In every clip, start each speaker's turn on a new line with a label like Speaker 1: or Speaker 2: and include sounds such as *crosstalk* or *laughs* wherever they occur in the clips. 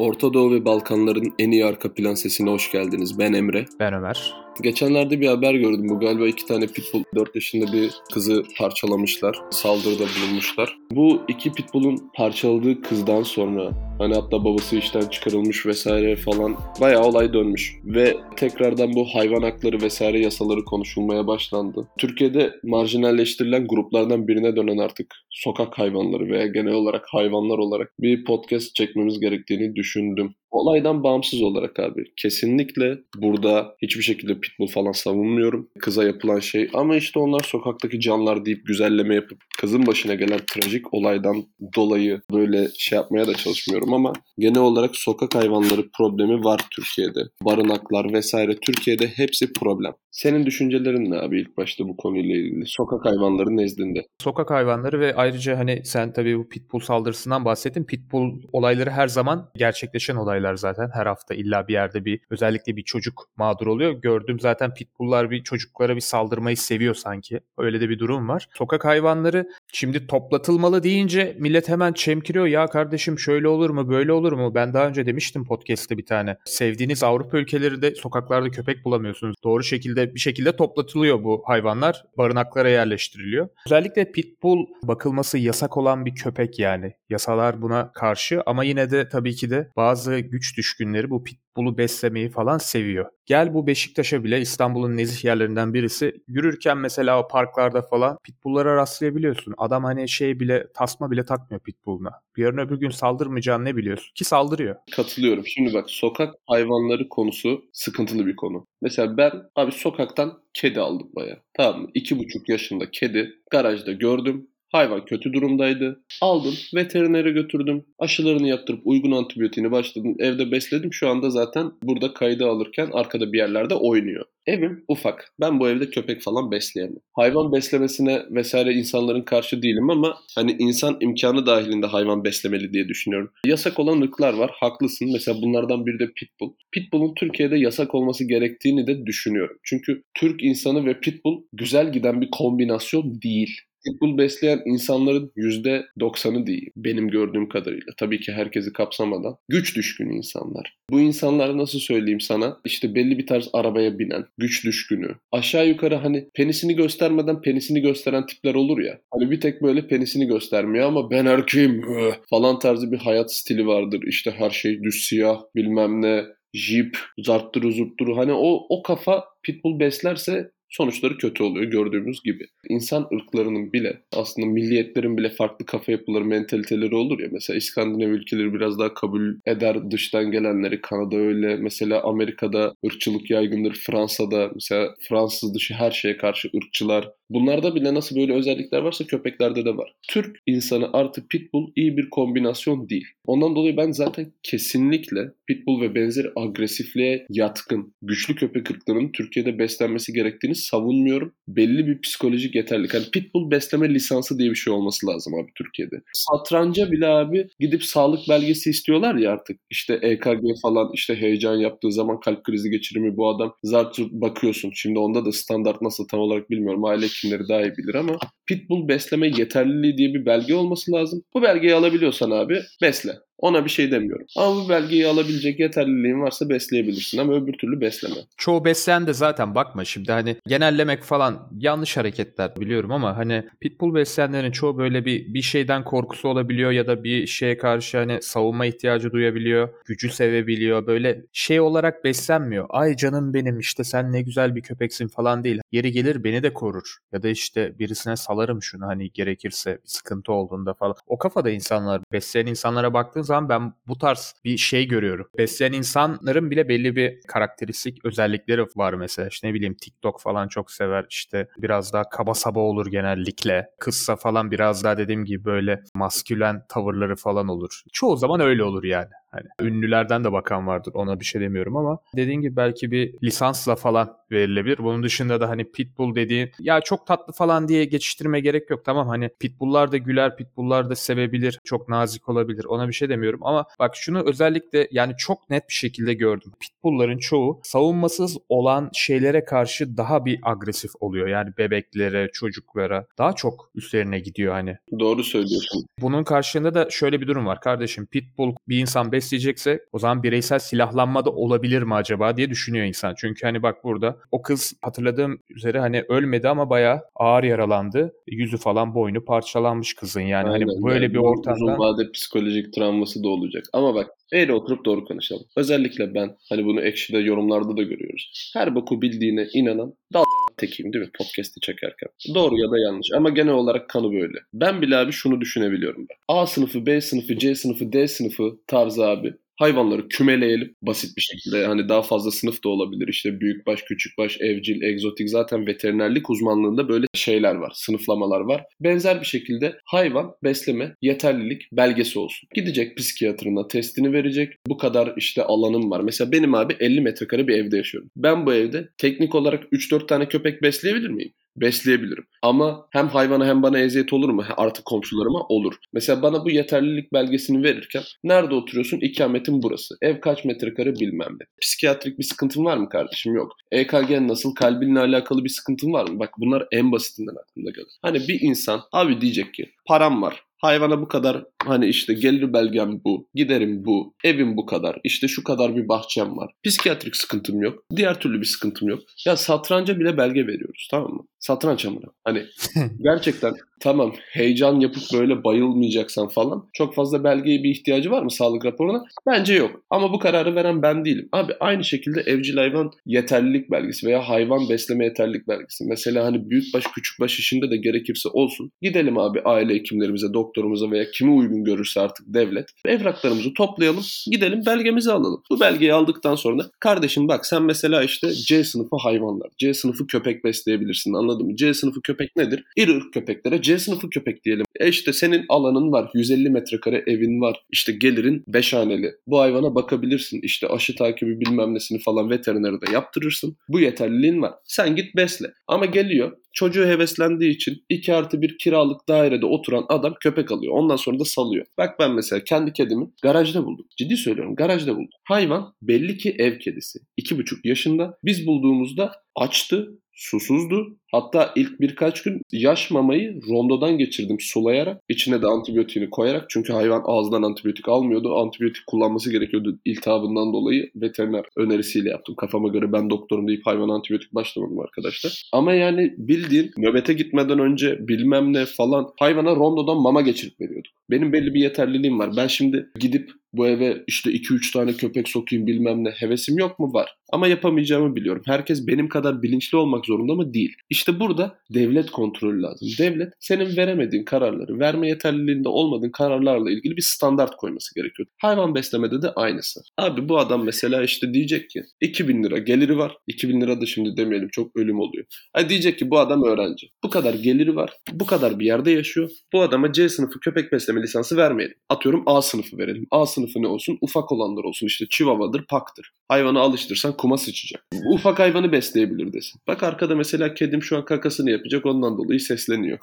Speaker 1: Orta Doğu ve Balkanların en iyi arka plan sesine hoş geldiniz. Ben Emre.
Speaker 2: Ben Ömer.
Speaker 1: Geçenlerde bir haber gördüm. Bu galiba iki tane pitbull 4 yaşında bir kızı parçalamışlar. Saldırıda bulunmuşlar. Bu iki pitbull'un parçaladığı kızdan sonra hani hatta babası işten çıkarılmış vesaire falan bayağı olay dönmüş. Ve tekrardan bu hayvan hakları vesaire yasaları konuşulmaya başlandı. Türkiye'de marjinalleştirilen gruplardan birine dönen artık sokak hayvanları veya genel olarak hayvanlar olarak bir podcast çekmemiz gerektiğini düşündüm. Olaydan bağımsız olarak abi kesinlikle burada hiçbir şekilde pitbull falan savunmuyorum. Kıza yapılan şey ama işte onlar sokaktaki canlar deyip güzelleme yapıp kızın başına gelen trajik olaydan dolayı böyle şey yapmaya da çalışmıyorum ama genel olarak sokak hayvanları problemi var Türkiye'de. Barınaklar vesaire Türkiye'de hepsi problem. Senin düşüncelerin ne abi ilk başta bu konuyla ilgili? Sokak hayvanları nezdinde.
Speaker 2: Sokak hayvanları ve ayrıca hani sen tabii bu pitbull saldırısından bahsettin. Pitbull olayları her zaman gerçekleşen olaylar zaten. Her hafta illa bir yerde bir özellikle bir çocuk mağdur oluyor. Gördüğüm zaten pitbulllar bir çocuklara bir saldırmayı seviyor sanki. Öyle de bir durum var. Sokak hayvanları şimdi toplatılmalı deyince millet hemen çemkiriyor. Ya kardeşim şöyle olur mu böyle olur mu? Ben daha önce demiştim podcast'te bir tane. Sevdiğiniz Avrupa ülkelerinde sokaklarda köpek bulamıyorsunuz. Doğru şekilde bir şekilde toplatılıyor bu hayvanlar. Barınaklara yerleştiriliyor. Özellikle pitbull bakılması yasak olan bir köpek yani. Yasalar buna karşı ama yine de tabii ki de bazı güç düşkünleri bu pitbull'u beslemeyi falan seviyor. Gel bu Beşiktaş'a bile İstanbul'un nezih yerlerinden birisi. Yürürken mesela o parklarda falan pitbull'lara rastlayabiliyorsun. Adam hani şey bile tasma bile takmıyor pitbull'una. Yarın öbür gün saldırmayacağını ne biliyorsun ki saldırıyor.
Speaker 1: Katılıyorum. Şimdi bak sokak hayvanları konusu sıkıntılı bir konu. Mesela ben abi sokaktan kedi aldım baya. Tamam mı? İki buçuk yaşında kedi garajda gördüm. Hayvan kötü durumdaydı. Aldım, veterinere götürdüm. Aşılarını yaptırıp uygun antibiyotiğini başladım. Evde besledim. Şu anda zaten burada kaydı alırken arkada bir yerlerde oynuyor. Evim ufak. Ben bu evde köpek falan besleyemem. Hayvan beslemesine vesaire insanların karşı değilim ama hani insan imkanı dahilinde hayvan beslemeli diye düşünüyorum. Yasak olan ırklar var. Haklısın. Mesela bunlardan biri de pitbull. Pitbull'un Türkiye'de yasak olması gerektiğini de düşünüyorum. Çünkü Türk insanı ve pitbull güzel giden bir kombinasyon değil. Pitbull besleyen insanların %90'ı değil benim gördüğüm kadarıyla. Tabii ki herkesi kapsamadan. Güç düşkünü insanlar. Bu insanlar nasıl söyleyeyim sana? İşte belli bir tarz arabaya binen, güç düşkünü. Aşağı yukarı hani penisini göstermeden penisini gösteren tipler olur ya. Hani bir tek böyle penisini göstermiyor ama ben erkeğim falan tarzı bir hayat stili vardır. İşte her şey düz siyah bilmem ne jip, zarttırı zurtturu hani o, o kafa pitbull beslerse sonuçları kötü oluyor gördüğümüz gibi. İnsan ırklarının bile aslında milliyetlerin bile farklı kafa yapıları, mentaliteleri olur ya. Mesela İskandinav ülkeleri biraz daha kabul eder dıştan gelenleri. Kanada öyle. Mesela Amerika'da ırkçılık yaygındır. Fransa'da mesela Fransız dışı her şeye karşı ırkçılar. Bunlarda bile nasıl böyle özellikler varsa köpeklerde de var. Türk insanı artı pitbull iyi bir kombinasyon değil. Ondan dolayı ben zaten kesinlikle pitbull ve benzeri agresifliğe yatkın güçlü köpek ırklarının Türkiye'de beslenmesi gerektiğini savunmuyorum. Belli bir psikolojik yeterlilik. Hani pitbull besleme lisansı diye bir şey olması lazım abi Türkiye'de. Satranca bile abi gidip sağlık belgesi istiyorlar ya artık. İşte EKG falan işte heyecan yaptığı zaman kalp krizi geçirir mi bu adam? Zaten bakıyorsun. Şimdi onda da standart nasıl tam olarak bilmiyorum. Aile hekimleri daha iyi bilir ama pitbull besleme yeterliliği diye bir belge olması lazım. Bu belgeyi alabiliyorsan abi besle. Ona bir şey demiyorum. Ama bu belgeyi alabilecek yeterliliğin varsa besleyebilirsin ama öbür türlü besleme.
Speaker 2: Çoğu besleyen de zaten bakma şimdi hani genellemek falan yanlış hareketler biliyorum ama hani pitbull besleyenlerin çoğu böyle bir bir şeyden korkusu olabiliyor ya da bir şeye karşı hani savunma ihtiyacı duyabiliyor, gücü sevebiliyor. Böyle şey olarak beslenmiyor. Ay canım benim işte sen ne güzel bir köpeksin falan değil. Yeri gelir beni de korur ya da işte birisine salarım şunu hani gerekirse sıkıntı olduğunda falan. O kafada insanlar besleyen insanlara baktığın zaman ben bu tarz bir şey görüyorum. Besleyen insanların bile belli bir karakteristik özellikleri var mesela. İşte ne bileyim TikTok falan çok sever. İşte biraz daha kaba saba olur genellikle. Kızsa falan biraz daha dediğim gibi böyle maskülen tavırları falan olur. Çoğu zaman öyle olur yani. Hani ünlülerden de bakan vardır ona bir şey demiyorum ama dediğin gibi belki bir lisansla falan verilebilir. Bunun dışında da hani pitbull dediğin ya çok tatlı falan diye geçiştirme gerek yok. Tamam hani pitbulllar da güler, pitbulllar da sevebilir, çok nazik olabilir. Ona bir şey demiyorum ama bak şunu özellikle yani çok net bir şekilde gördüm. Pitbullların çoğu savunmasız olan şeylere karşı daha bir agresif oluyor. Yani bebeklere, çocuklara daha çok üstlerine gidiyor hani.
Speaker 1: Doğru söylüyorsun.
Speaker 2: Bunun karşılığında da şöyle bir durum var kardeşim. Pitbull bir insan besleyecekse o zaman bireysel silahlanma da olabilir mi acaba diye düşünüyor insan. Çünkü hani bak burada o kız hatırladığım üzere hani ölmedi ama bayağı ağır yaralandı. Yüzü falan boynu parçalanmış kızın yani. Hani
Speaker 1: Aynen.
Speaker 2: böyle
Speaker 1: Yani
Speaker 2: bir ortamda
Speaker 1: Uzun vade psikolojik travması da olacak. Ama bak eğri oturup doğru konuşalım. Özellikle ben hani bunu ekşide yorumlarda da görüyoruz. Her boku bildiğine inanan dal tekiyim değil mi podcast'i çekerken. Doğru ya da yanlış ama genel olarak kanı böyle. Ben bile abi şunu düşünebiliyorum ben. A sınıfı, B sınıfı, C sınıfı, D sınıfı tarzı abi hayvanları kümeleyelim basit bir şekilde. Hani daha fazla sınıf da olabilir. İşte büyükbaş, küçükbaş, evcil, egzotik zaten veterinerlik uzmanlığında böyle şeyler var, sınıflamalar var. Benzer bir şekilde hayvan besleme yeterlilik belgesi olsun. Gidecek psikiyatrına testini verecek. Bu kadar işte alanım var. Mesela benim abi 50 metrekare bir evde yaşıyorum. Ben bu evde teknik olarak 3-4 tane köpek besleyebilir miyim? Besleyebilirim. Ama hem hayvana hem bana eziyet olur mu? Artık komşularıma olur. Mesela bana bu yeterlilik belgesini verirken nerede oturuyorsun? İkametin burası. Ev kaç metrekare bilmem ne. Psikiyatrik bir sıkıntın var mı kardeşim? Yok. EKG nasıl? Kalbinle alakalı bir sıkıntın var mı? Bak bunlar en basitinden aklımda gelir. Hani bir insan abi diyecek ki param var. Hayvana bu kadar hani işte gelir belgem bu, giderim bu, evim bu kadar, işte şu kadar bir bahçem var. Psikiyatrik sıkıntım yok, diğer türlü bir sıkıntım yok. Ya satranca bile belge veriyoruz tamam mı? Satranç amına. Hani *laughs* gerçekten tamam heyecan yapıp böyle bayılmayacaksan falan çok fazla belgeye bir ihtiyacı var mı sağlık raporuna? Bence yok. Ama bu kararı veren ben değilim. Abi aynı şekilde evcil hayvan yeterlilik belgesi veya hayvan besleme yeterlilik belgesi. Mesela hani büyükbaş küçükbaş işinde de gerekirse olsun. Gidelim abi aile hekimlerimize, doktorumuza veya kimi uygun görürse artık devlet. Evraklarımızı toplayalım, gidelim belgemizi alalım. Bu belgeyi aldıktan sonra kardeşim bak sen mesela işte C sınıfı hayvanlar, C sınıfı köpek besleyebilirsin anladın mı? C sınıfı köpek nedir? İri ırk köpeklere C sınıfı köpek diyelim. E işte senin alanın var, 150 metrekare evin var, işte gelirin 5 haneli. Bu hayvana bakabilirsin, işte aşı takibi bilmem nesini falan veterinerde yaptırırsın. Bu yeterliliğin var. Sen git besle. Ama geliyor çocuğu heveslendiği için 2 artı bir kiralık dairede oturan adam köpek alıyor. Ondan sonra da salıyor. Bak ben mesela kendi kedimi garajda buldum. Ciddi söylüyorum garajda buldum. Hayvan belli ki ev kedisi. 2,5 yaşında. Biz bulduğumuzda açtı, susuzdu. Hatta ilk birkaç gün yaş mamayı rondodan geçirdim sulayarak. içine de antibiyotiğini koyarak. Çünkü hayvan ağızdan antibiyotik almıyordu. Antibiyotik kullanması gerekiyordu iltihabından dolayı. Veteriner önerisiyle yaptım. Kafama göre ben doktorum deyip hayvana antibiyotik başlamadım arkadaşlar. Ama yani bildiğin nöbete gitmeden önce bilmem ne falan hayvana rondodan mama geçirip veriyorduk. Benim belli bir yeterliliğim var. Ben şimdi gidip bu eve işte 2-3 tane köpek sokayım bilmem ne hevesim yok mu? Var. Ama yapamayacağımı biliyorum. Herkes benim kadar bilinçli olmak zorunda mı? Değil. İşte burada devlet kontrolü lazım. Devlet senin veremediğin kararları, verme yeterliliğinde olmadığın kararlarla ilgili bir standart koyması gerekiyor. Hayvan beslemede de aynısı. Abi bu adam mesela işte diyecek ki 2000 lira geliri var. 2000 lira da şimdi demeyelim çok ölüm oluyor. Hani diyecek ki bu adam öğrenci. Bu kadar geliri var. Bu kadar bir yerde yaşıyor. Bu adama C sınıfı köpek besleme lisansı vermeyelim. Atıyorum A sınıfı verelim. A sınıfı ne olsun? Ufak olanlar olsun. İşte Chihuahua'dır, Pak'tır. Hayvanı alıştırsan kuma sıçacak. Ufak hayvanı besleyebilir desin. Bak arkada mesela kedim şu an kakasını yapacak ondan dolayı sesleniyor.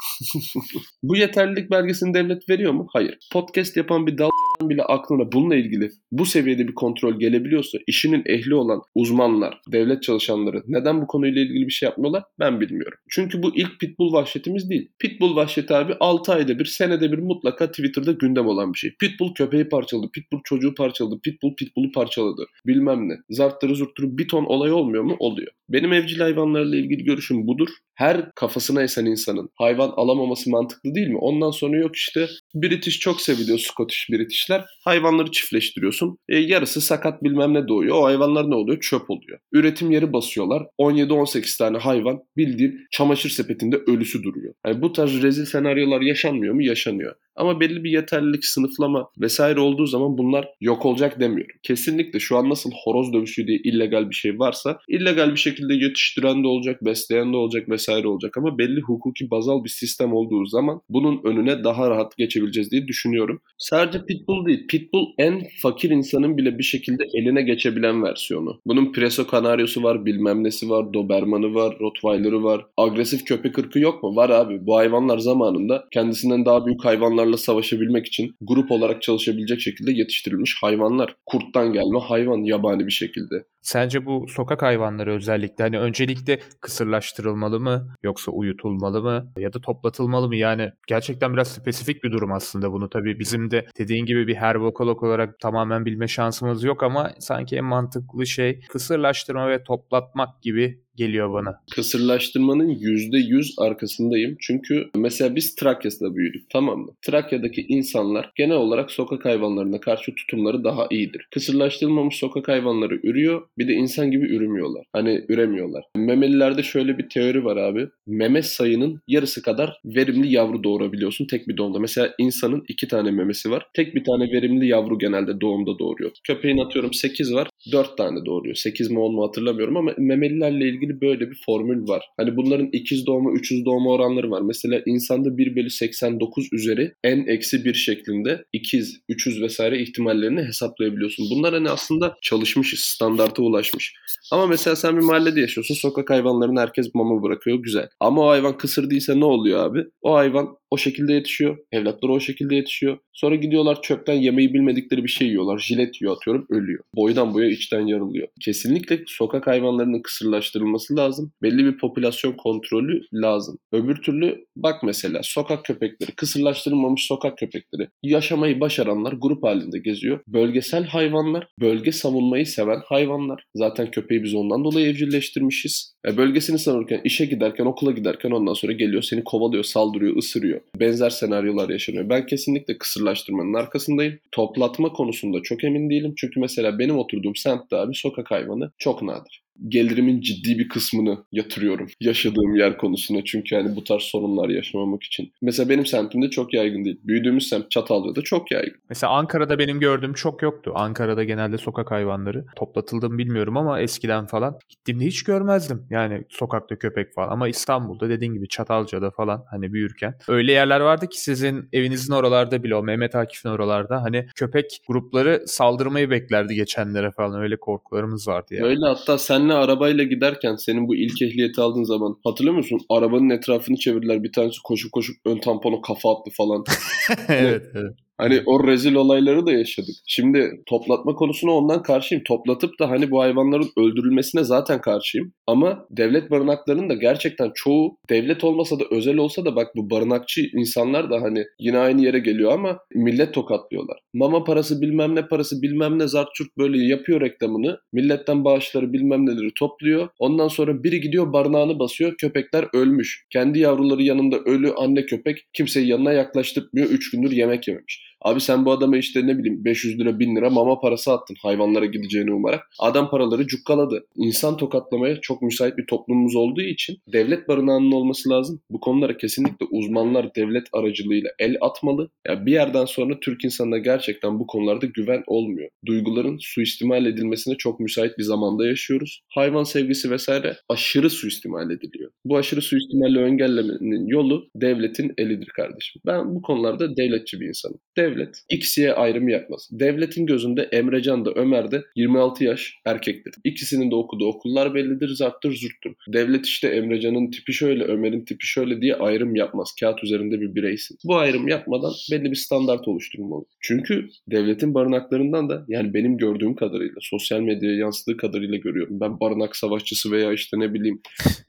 Speaker 1: *laughs* Bu yeterlilik belgesini devlet veriyor mu? Hayır. Podcast yapan bir dal *laughs* bile aklına bununla ilgili bu seviyede bir kontrol gelebiliyorsa işinin ehli olan uzmanlar, devlet çalışanları neden bu konuyla ilgili bir şey yapmıyorlar ben bilmiyorum. Çünkü bu ilk pitbull vahşetimiz değil. Pitbull vahşeti abi 6 ayda bir, senede bir mutlaka Twitter'da gündem olan bir şey. Pitbull köpeği parçaladı, pitbull çocuğu parçaladı, pitbull pitbull'u parçaladı. Bilmem ne. Zarttırı zurttırı bir ton olay olmuyor mu? Oluyor. Benim evcil hayvanlarla ilgili görüşüm budur. Her kafasına esen insanın hayvan alamaması mantıklı değil mi? Ondan sonra yok işte British çok seviliyor Scottish British'ler. Hayvanları çiftleştiriyorsun. E, yarısı sakat bilmem ne doğuyor. O hayvanlar ne oluyor? Çöp oluyor. Üretim yeri basıyorlar. 17-18 tane hayvan bildiğin çamaşır sepetinde ölüsü duruyor. Yani bu tarz rezil senaryolar yaşanmıyor mu? Yaşanıyor. Ama belli bir yeterlilik, sınıflama vesaire olduğu zaman bunlar yok olacak demiyorum. Kesinlikle şu an nasıl horoz dövüşü diye illegal bir şey varsa illegal bir şekilde yetiştiren de olacak, besleyen de olacak vesaire olacak ama belli hukuki bazal bir sistem olduğu zaman bunun önüne daha rahat geçebileceğiz diye düşünüyorum. Sadece pitbull değil, pitbull en fakir insanın bile bir şekilde eline geçebilen versiyonu. Bunun preso kanaryosu var, bilmem nesi var, dobermanı var, rottweiler'ı var. Agresif köpek ırkı yok mu? Var abi. Bu hayvanlar zamanında kendisinden daha büyük hayvanlar hayvanlarla savaşabilmek için grup olarak çalışabilecek şekilde yetiştirilmiş hayvanlar. Kurttan gelme hayvan yabani bir şekilde.
Speaker 2: Sence bu sokak hayvanları özellikle hani öncelikle kısırlaştırılmalı mı yoksa uyutulmalı mı ya da toplatılmalı mı? Yani gerçekten biraz spesifik bir durum aslında bunu tabii bizim de dediğin gibi bir herbokolog olarak tamamen bilme şansımız yok ama sanki en mantıklı şey kısırlaştırma ve toplatmak gibi geliyor bana.
Speaker 1: Kısırlaştırmanın %100 arkasındayım. Çünkü mesela biz Trakya'da büyüdük tamam mı? Trakya'daki insanlar genel olarak sokak hayvanlarına karşı tutumları daha iyidir. Kısırlaştırılmamış sokak hayvanları ürüyor bir de insan gibi ürümüyorlar. Hani üremiyorlar. Memelilerde şöyle bir teori var abi. Meme sayının yarısı kadar verimli yavru doğurabiliyorsun tek bir doğumda. Mesela insanın iki tane memesi var. Tek bir tane verimli yavru genelde doğumda doğuruyor. Köpeğin atıyorum 8 var. 4 tane doğuruyor. 8 mi 10 mu hatırlamıyorum ama memelilerle ilgili böyle bir formül var. Hani bunların ikiz doğma, üçüz doğma oranları var. Mesela insanda 1 bölü 89 üzeri en eksi bir şeklinde ikiz, üçüz vesaire ihtimallerini hesaplayabiliyorsun. Bunlar hani aslında çalışmış, standarta ulaşmış. Ama mesela sen bir mahallede yaşıyorsun. Sokak hayvanlarını herkes mama bırakıyor. Güzel. Ama o hayvan kısır değilse ne oluyor abi? O hayvan o şekilde yetişiyor. Evlatları o şekilde yetişiyor. Sonra gidiyorlar çöpten yemeği bilmedikleri bir şey yiyorlar. Jilet yiyor atıyorum ölüyor. Boydan boya içten yarılıyor. Kesinlikle sokak hayvanlarının kısırlaştırılması lazım. Belli bir popülasyon kontrolü lazım. Öbür türlü bak mesela sokak köpekleri, kısırlaştırılmamış sokak köpekleri. Yaşamayı başaranlar grup halinde geziyor. Bölgesel hayvanlar, bölge savunmayı seven hayvanlar. Zaten köpeği biz ondan dolayı evcilleştirmişiz. E bölgesini savunurken, işe giderken, okula giderken ondan sonra geliyor seni kovalıyor, saldırıyor, ısırıyor. Benzer senaryolar yaşanıyor. Ben kesinlikle kısırlaştırmanın arkasındayım. Toplatma konusunda çok emin değilim. Çünkü mesela benim oturduğum semtte abi sokak hayvanı çok nadir gelirimin ciddi bir kısmını yatırıyorum yaşadığım yer konusuna. Çünkü yani bu tarz sorunlar yaşamamak için. Mesela benim semtimde çok yaygın değil. Büyüdüğümüz semt Çatalca'da çok yaygın.
Speaker 2: Mesela Ankara'da benim gördüğüm çok yoktu. Ankara'da genelde sokak hayvanları toplatıldı bilmiyorum ama eskiden falan gittiğimde hiç görmezdim. Yani sokakta köpek falan ama İstanbul'da dediğin gibi Çatalca'da falan hani büyürken öyle yerler vardı ki sizin evinizin oralarda bile o Mehmet Akif'in oralarda hani köpek grupları saldırmayı beklerdi geçenlere falan öyle korkularımız vardı yani.
Speaker 1: Öyle hatta sen senle arabayla giderken senin bu ilk ehliyeti aldığın zaman hatırlıyor musun? Arabanın etrafını çevirdiler bir tanesi koşup koşup ön tamponu kafa attı falan. *laughs*
Speaker 2: evet, evet.
Speaker 1: Hani o rezil olayları da yaşadık. Şimdi toplatma konusuna ondan karşıyım. Toplatıp da hani bu hayvanların öldürülmesine zaten karşıyım. Ama devlet barınaklarının da gerçekten çoğu devlet olmasa da özel olsa da bak bu barınakçı insanlar da hani yine aynı yere geliyor ama millet tokatlıyorlar. Mama parası bilmem ne parası bilmem ne zartçurt böyle yapıyor reklamını. Milletten bağışları bilmem neleri topluyor. Ondan sonra biri gidiyor barınağını basıyor. Köpekler ölmüş. Kendi yavruları yanında ölü anne köpek kimseyi yanına yaklaştırmıyor. 3 gündür yemek yememiş. Abi sen bu adama işte ne bileyim 500 lira 1000 lira mama parası attın hayvanlara gideceğini umarak. Adam paraları cukkaladı. İnsan tokatlamaya çok müsait bir toplumumuz olduğu için devlet barınağının olması lazım. Bu konulara kesinlikle uzmanlar devlet aracılığıyla el atmalı. Ya yani bir yerden sonra Türk insanına gerçekten bu konularda güven olmuyor. Duyguların suistimal edilmesine çok müsait bir zamanda yaşıyoruz. Hayvan sevgisi vesaire aşırı suistimal ediliyor. Bu aşırı suistimalle engellemenin yolu devletin elidir kardeşim. Ben bu konularda devletçi bir insanım. Devlet devlet X'ye ayrımı yapmaz. Devletin gözünde Emrecan da Ömer de 26 yaş erkektir. İkisinin de okuduğu okullar bellidir, zarttır, zurttur. Devlet işte Emrecan'ın tipi şöyle, Ömer'in tipi şöyle diye ayrım yapmaz. Kağıt üzerinde bir bireysin. Bu ayrım yapmadan belli bir standart oluşturulmalı. Çünkü devletin barınaklarından da yani benim gördüğüm kadarıyla, sosyal medyaya yansıdığı kadarıyla görüyorum. Ben barınak savaşçısı veya işte ne bileyim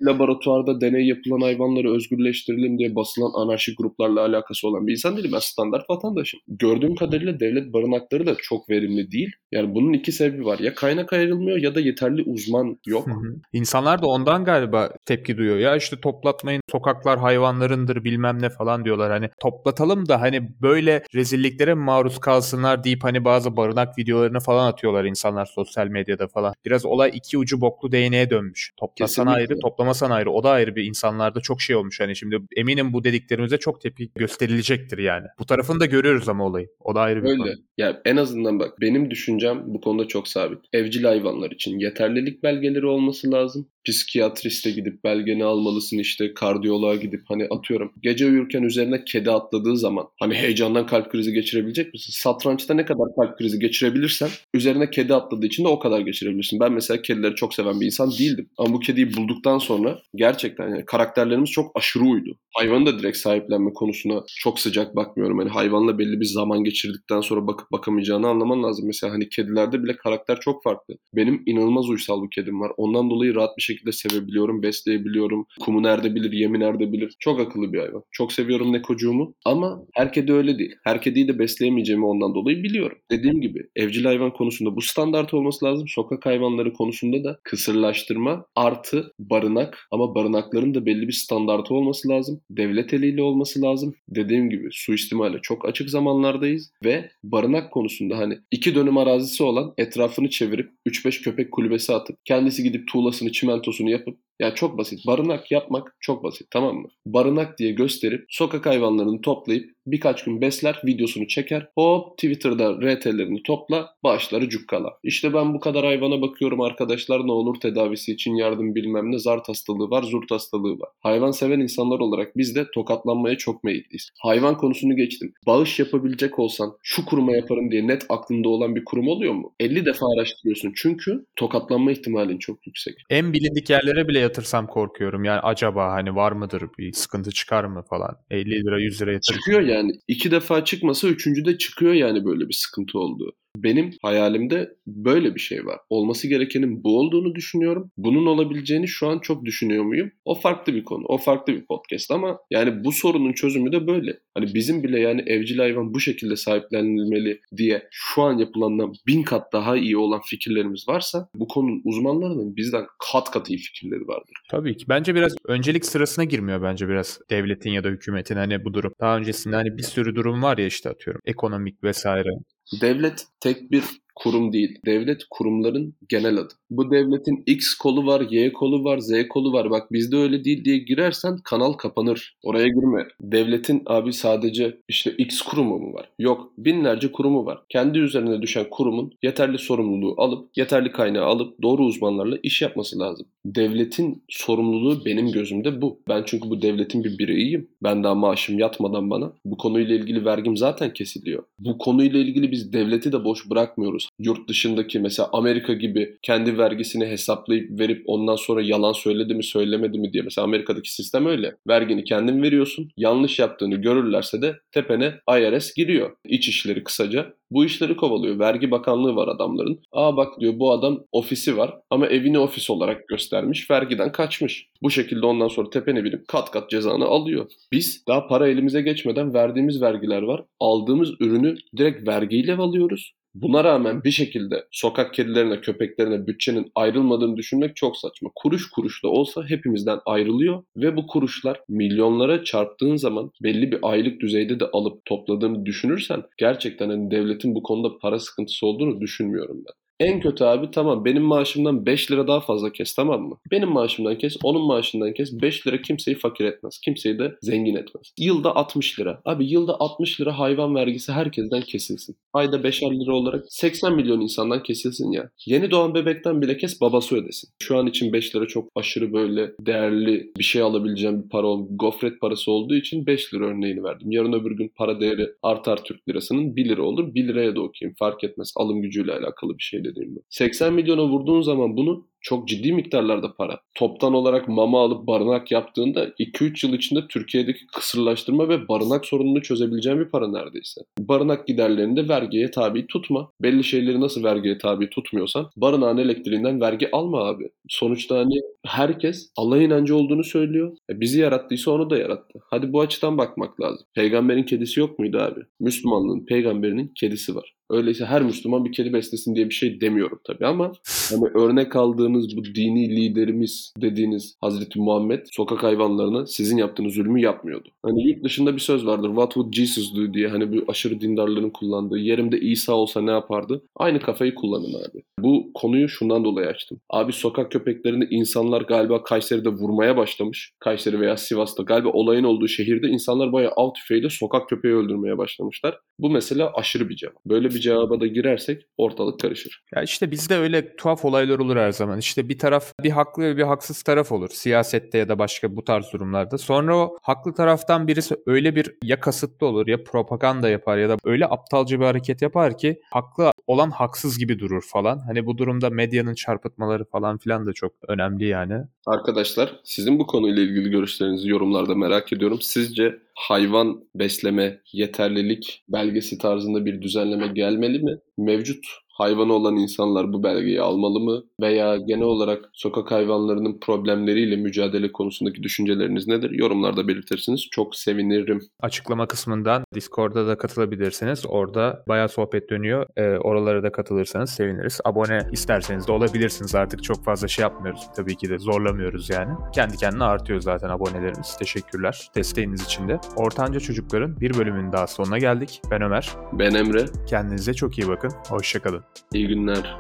Speaker 1: laboratuvarda deney yapılan hayvanları özgürleştirelim diye basılan anarşik gruplarla alakası olan bir insan değilim. Ben standart vatandaşım gördüğüm kadarıyla devlet barınakları da çok verimli değil. Yani bunun iki sebebi var. Ya kaynak ayrılmıyor ya da yeterli uzman yok. Hı hı.
Speaker 2: İnsanlar da ondan galiba tepki duyuyor. Ya işte toplatmayın sokaklar hayvanlarındır bilmem ne falan diyorlar. Hani toplatalım da hani böyle rezilliklere maruz kalsınlar deyip hani bazı barınak videolarını falan atıyorlar insanlar sosyal medyada falan. Biraz olay iki ucu boklu değneğe dönmüş. Toplasan Kesinlikle. ayrı, toplamasan ayrı. O da ayrı bir insanlarda çok şey olmuş. Hani şimdi eminim bu dediklerimize çok tepki gösterilecektir yani. Bu tarafını da görüyoruz ama olayı. O da ayrı bir
Speaker 1: Öyle. Konu. Ya en azından bak benim düşüncem bu konuda çok sabit. Evcil hayvanlar için yeterlilik belgeleri olması lazım psikiyatriste gidip belgeni almalısın işte kardiyoloğa gidip hani atıyorum gece uyurken üzerine kedi atladığı zaman hani heyecandan kalp krizi geçirebilecek misin? Satrançta ne kadar kalp krizi geçirebilirsen üzerine kedi atladığı için de o kadar geçirebilirsin. Ben mesela kedileri çok seven bir insan değildim. Ama bu kediyi bulduktan sonra gerçekten yani karakterlerimiz çok aşırı uydu. Hayvanı da direkt sahiplenme konusuna çok sıcak bakmıyorum. Hani hayvanla belli bir zaman geçirdikten sonra bakıp bakamayacağını anlaman lazım. Mesela hani kedilerde bile karakter çok farklı. Benim inanılmaz uysal bir kedim var. Ondan dolayı rahat bir şekilde sevebiliyorum, besleyebiliyorum. Kumu nerede bilir, yemi nerede bilir. Çok akıllı bir hayvan. Çok seviyorum Nekocuğumu. Ama her kedi öyle değil. Her kediyi de besleyemeyeceğimi ondan dolayı biliyorum. Dediğim gibi evcil hayvan konusunda bu standart olması lazım. Sokak hayvanları konusunda da kısırlaştırma artı barınak ama barınakların da belli bir standartı olması lazım. Devlet eliyle olması lazım. Dediğim gibi suistimale çok açık zamanlardayız ve barınak konusunda hani iki dönüm arazisi olan etrafını çevirip 3-5 köpek kulübesi atıp kendisi gidip tuğlasını çimentosunu yapıp ya çok basit. Barınak yapmak çok basit tamam mı? Barınak diye gösterip sokak hayvanlarını toplayıp birkaç gün besler, videosunu çeker. Hop Twitter'da RT'lerini topla, bağışları cukkala. İşte ben bu kadar hayvana bakıyorum arkadaşlar ne olur tedavisi için yardım bilmem ne zart hastalığı var, zurt hastalığı var. Hayvan seven insanlar olarak biz de tokatlanmaya çok meyilliyiz. Hayvan konusunu geçtim. Bağış yapabilecek olsan şu kuruma yaparım diye net aklında olan bir kurum oluyor mu? 50 defa araştırıyorsun çünkü tokatlanma ihtimalin çok yüksek.
Speaker 2: En bilindik yerlere bile yatırsam korkuyorum. Yani acaba hani var mıdır bir sıkıntı çıkar mı falan. 50 lira 100 lira yatırırım.
Speaker 1: Çıkıyor yani. iki defa çıkmasa üçüncüde çıkıyor yani böyle bir sıkıntı olduğu. Benim hayalimde böyle bir şey var. Olması gerekenin bu olduğunu düşünüyorum. Bunun olabileceğini şu an çok düşünüyor muyum? O farklı bir konu. O farklı bir podcast ama yani bu sorunun çözümü de böyle. Hani bizim bile yani evcil hayvan bu şekilde sahiplenilmeli diye şu an yapılandan bin kat daha iyi olan fikirlerimiz varsa bu konunun uzmanlarının bizden kat kat iyi fikirleri vardır.
Speaker 2: Tabii ki. Bence biraz öncelik sırasına girmiyor bence biraz devletin ya da hükümetin hani bu durum. Daha öncesinde hani bir sürü durum var ya işte atıyorum. Ekonomik vesaire.
Speaker 1: Devlet tek bir kurum değil. Devlet kurumların genel adı. Bu devletin X kolu var, Y kolu var, Z kolu var. Bak bizde öyle değil diye girersen kanal kapanır. Oraya girme. Devletin abi sadece işte X kurumu mu var? Yok. Binlerce kurumu var. Kendi üzerine düşen kurumun yeterli sorumluluğu alıp, yeterli kaynağı alıp doğru uzmanlarla iş yapması lazım. Devletin sorumluluğu benim gözümde bu. Ben çünkü bu devletin bir bireyiyim. Ben daha maaşım yatmadan bana bu konuyla ilgili vergim zaten kesiliyor. Bu konuyla ilgili biz devleti de boş bırakmıyoruz yurt dışındaki mesela Amerika gibi kendi vergisini hesaplayıp verip ondan sonra yalan söyledi mi söylemedi mi diye. Mesela Amerika'daki sistem öyle. Vergini kendin veriyorsun. Yanlış yaptığını görürlerse de tepene IRS giriyor. İç işleri kısaca bu işleri kovalıyor. Vergi bakanlığı var adamların. Aa bak diyor bu adam ofisi var ama evini ofis olarak göstermiş. Vergiden kaçmış. Bu şekilde ondan sonra tepene binip kat kat cezanı alıyor. Biz daha para elimize geçmeden verdiğimiz vergiler var. Aldığımız ürünü direkt vergiyle alıyoruz. Buna rağmen bir şekilde sokak kedilerine, köpeklerine bütçenin ayrılmadığını düşünmek çok saçma. Kuruş kuruş da olsa hepimizden ayrılıyor ve bu kuruşlar milyonlara çarptığın zaman belli bir aylık düzeyde de alıp topladığını düşünürsen gerçekten hani devletin bu konuda para sıkıntısı olduğunu düşünmüyorum ben. En kötü abi tamam benim maaşımdan 5 lira daha fazla kes tamam mı? Benim maaşımdan kes, onun maaşından kes. 5 lira kimseyi fakir etmez. Kimseyi de zengin etmez. Yılda 60 lira. Abi yılda 60 lira hayvan vergisi herkesten kesilsin. Ayda 5'er lira olarak 80 milyon insandan kesilsin ya. Yeni doğan bebekten bile kes babası ödesin. Şu an için 5 lira çok aşırı böyle değerli bir şey alabileceğim bir para ol. Gofret parası olduğu için 5 lira örneğini verdim. Yarın öbür gün para değeri artar Türk lirasının 1 lira olur. 1 liraya da okuyayım fark etmez. Alım gücüyle alakalı bir şey dediğimde. 80 milyona vurduğun zaman bunu çok ciddi miktarlarda para. Toptan olarak mama alıp barınak yaptığında 2-3 yıl içinde Türkiye'deki kısırlaştırma ve barınak sorununu çözebileceğin bir para neredeyse. Barınak giderlerini de vergiye tabi tutma. Belli şeyleri nasıl vergiye tabi tutmuyorsan barınağın elektriğinden vergi alma abi. Sonuçta hani herkes Allah inancı olduğunu söylüyor. E bizi yarattıysa onu da yarattı. Hadi bu açıdan bakmak lazım. Peygamberin kedisi yok muydu abi? Müslümanlığın peygamberinin kedisi var. Öyleyse her Müslüman bir kedi beslesin diye bir şey demiyorum tabii ama hani örnek aldığınız bu dini liderimiz dediğiniz Hazreti Muhammed sokak hayvanlarına sizin yaptığınız zulmü yapmıyordu. Hani yurt dışında bir söz vardır. What would Jesus do diye hani bu aşırı dindarların kullandığı. Yerimde İsa olsa ne yapardı? Aynı kafayı kullanın abi. Bu konuyu şundan dolayı açtım. Abi sokak köpeklerini insanlar galiba Kayseri'de vurmaya başlamış. Kayseri veya Sivas'ta galiba olayın olduğu şehirde insanlar bayağı av tüfeğiyle sokak köpeği öldürmeye başlamışlar. Bu mesela aşırı bir cevap. Böyle bir cevaba da girersek ortalık karışır.
Speaker 2: Ya işte bizde öyle tuhaf olaylar olur her zaman. İşte bir taraf bir haklı ve bir haksız taraf olur. Siyasette ya da başka bu tarz durumlarda. Sonra o haklı taraftan birisi öyle bir ya kasıtlı olur ya propaganda yapar ya da öyle aptalca bir hareket yapar ki haklı olan haksız gibi durur falan. Hani bu durumda medyanın çarpıtmaları falan filan da çok önemli yani.
Speaker 1: Arkadaşlar sizin bu konuyla ilgili görüşlerinizi yorumlarda merak ediyorum. Sizce hayvan besleme yeterlilik belgesi tarzında bir düzenleme gelmeli mi? Mevcut hayvanı olan insanlar bu belgeyi almalı mı? Veya genel olarak sokak hayvanlarının problemleriyle mücadele konusundaki düşünceleriniz nedir? Yorumlarda belirtirsiniz. Çok sevinirim.
Speaker 2: Açıklama kısmından Discord'da da katılabilirsiniz. Orada bayağı sohbet dönüyor. E, oralara da katılırsanız seviniriz. Abone isterseniz de olabilirsiniz. Artık çok fazla şey yapmıyoruz. Tabii ki de zorlamıyoruz yani. Kendi kendine artıyor zaten abonelerimiz. Teşekkürler desteğiniz için de. Ortanca Çocukların bir bölümünün daha sonuna geldik. Ben Ömer.
Speaker 1: Ben Emre.
Speaker 2: Kendinize çok iyi bakın. Hoşçakalın.
Speaker 1: İyi günler.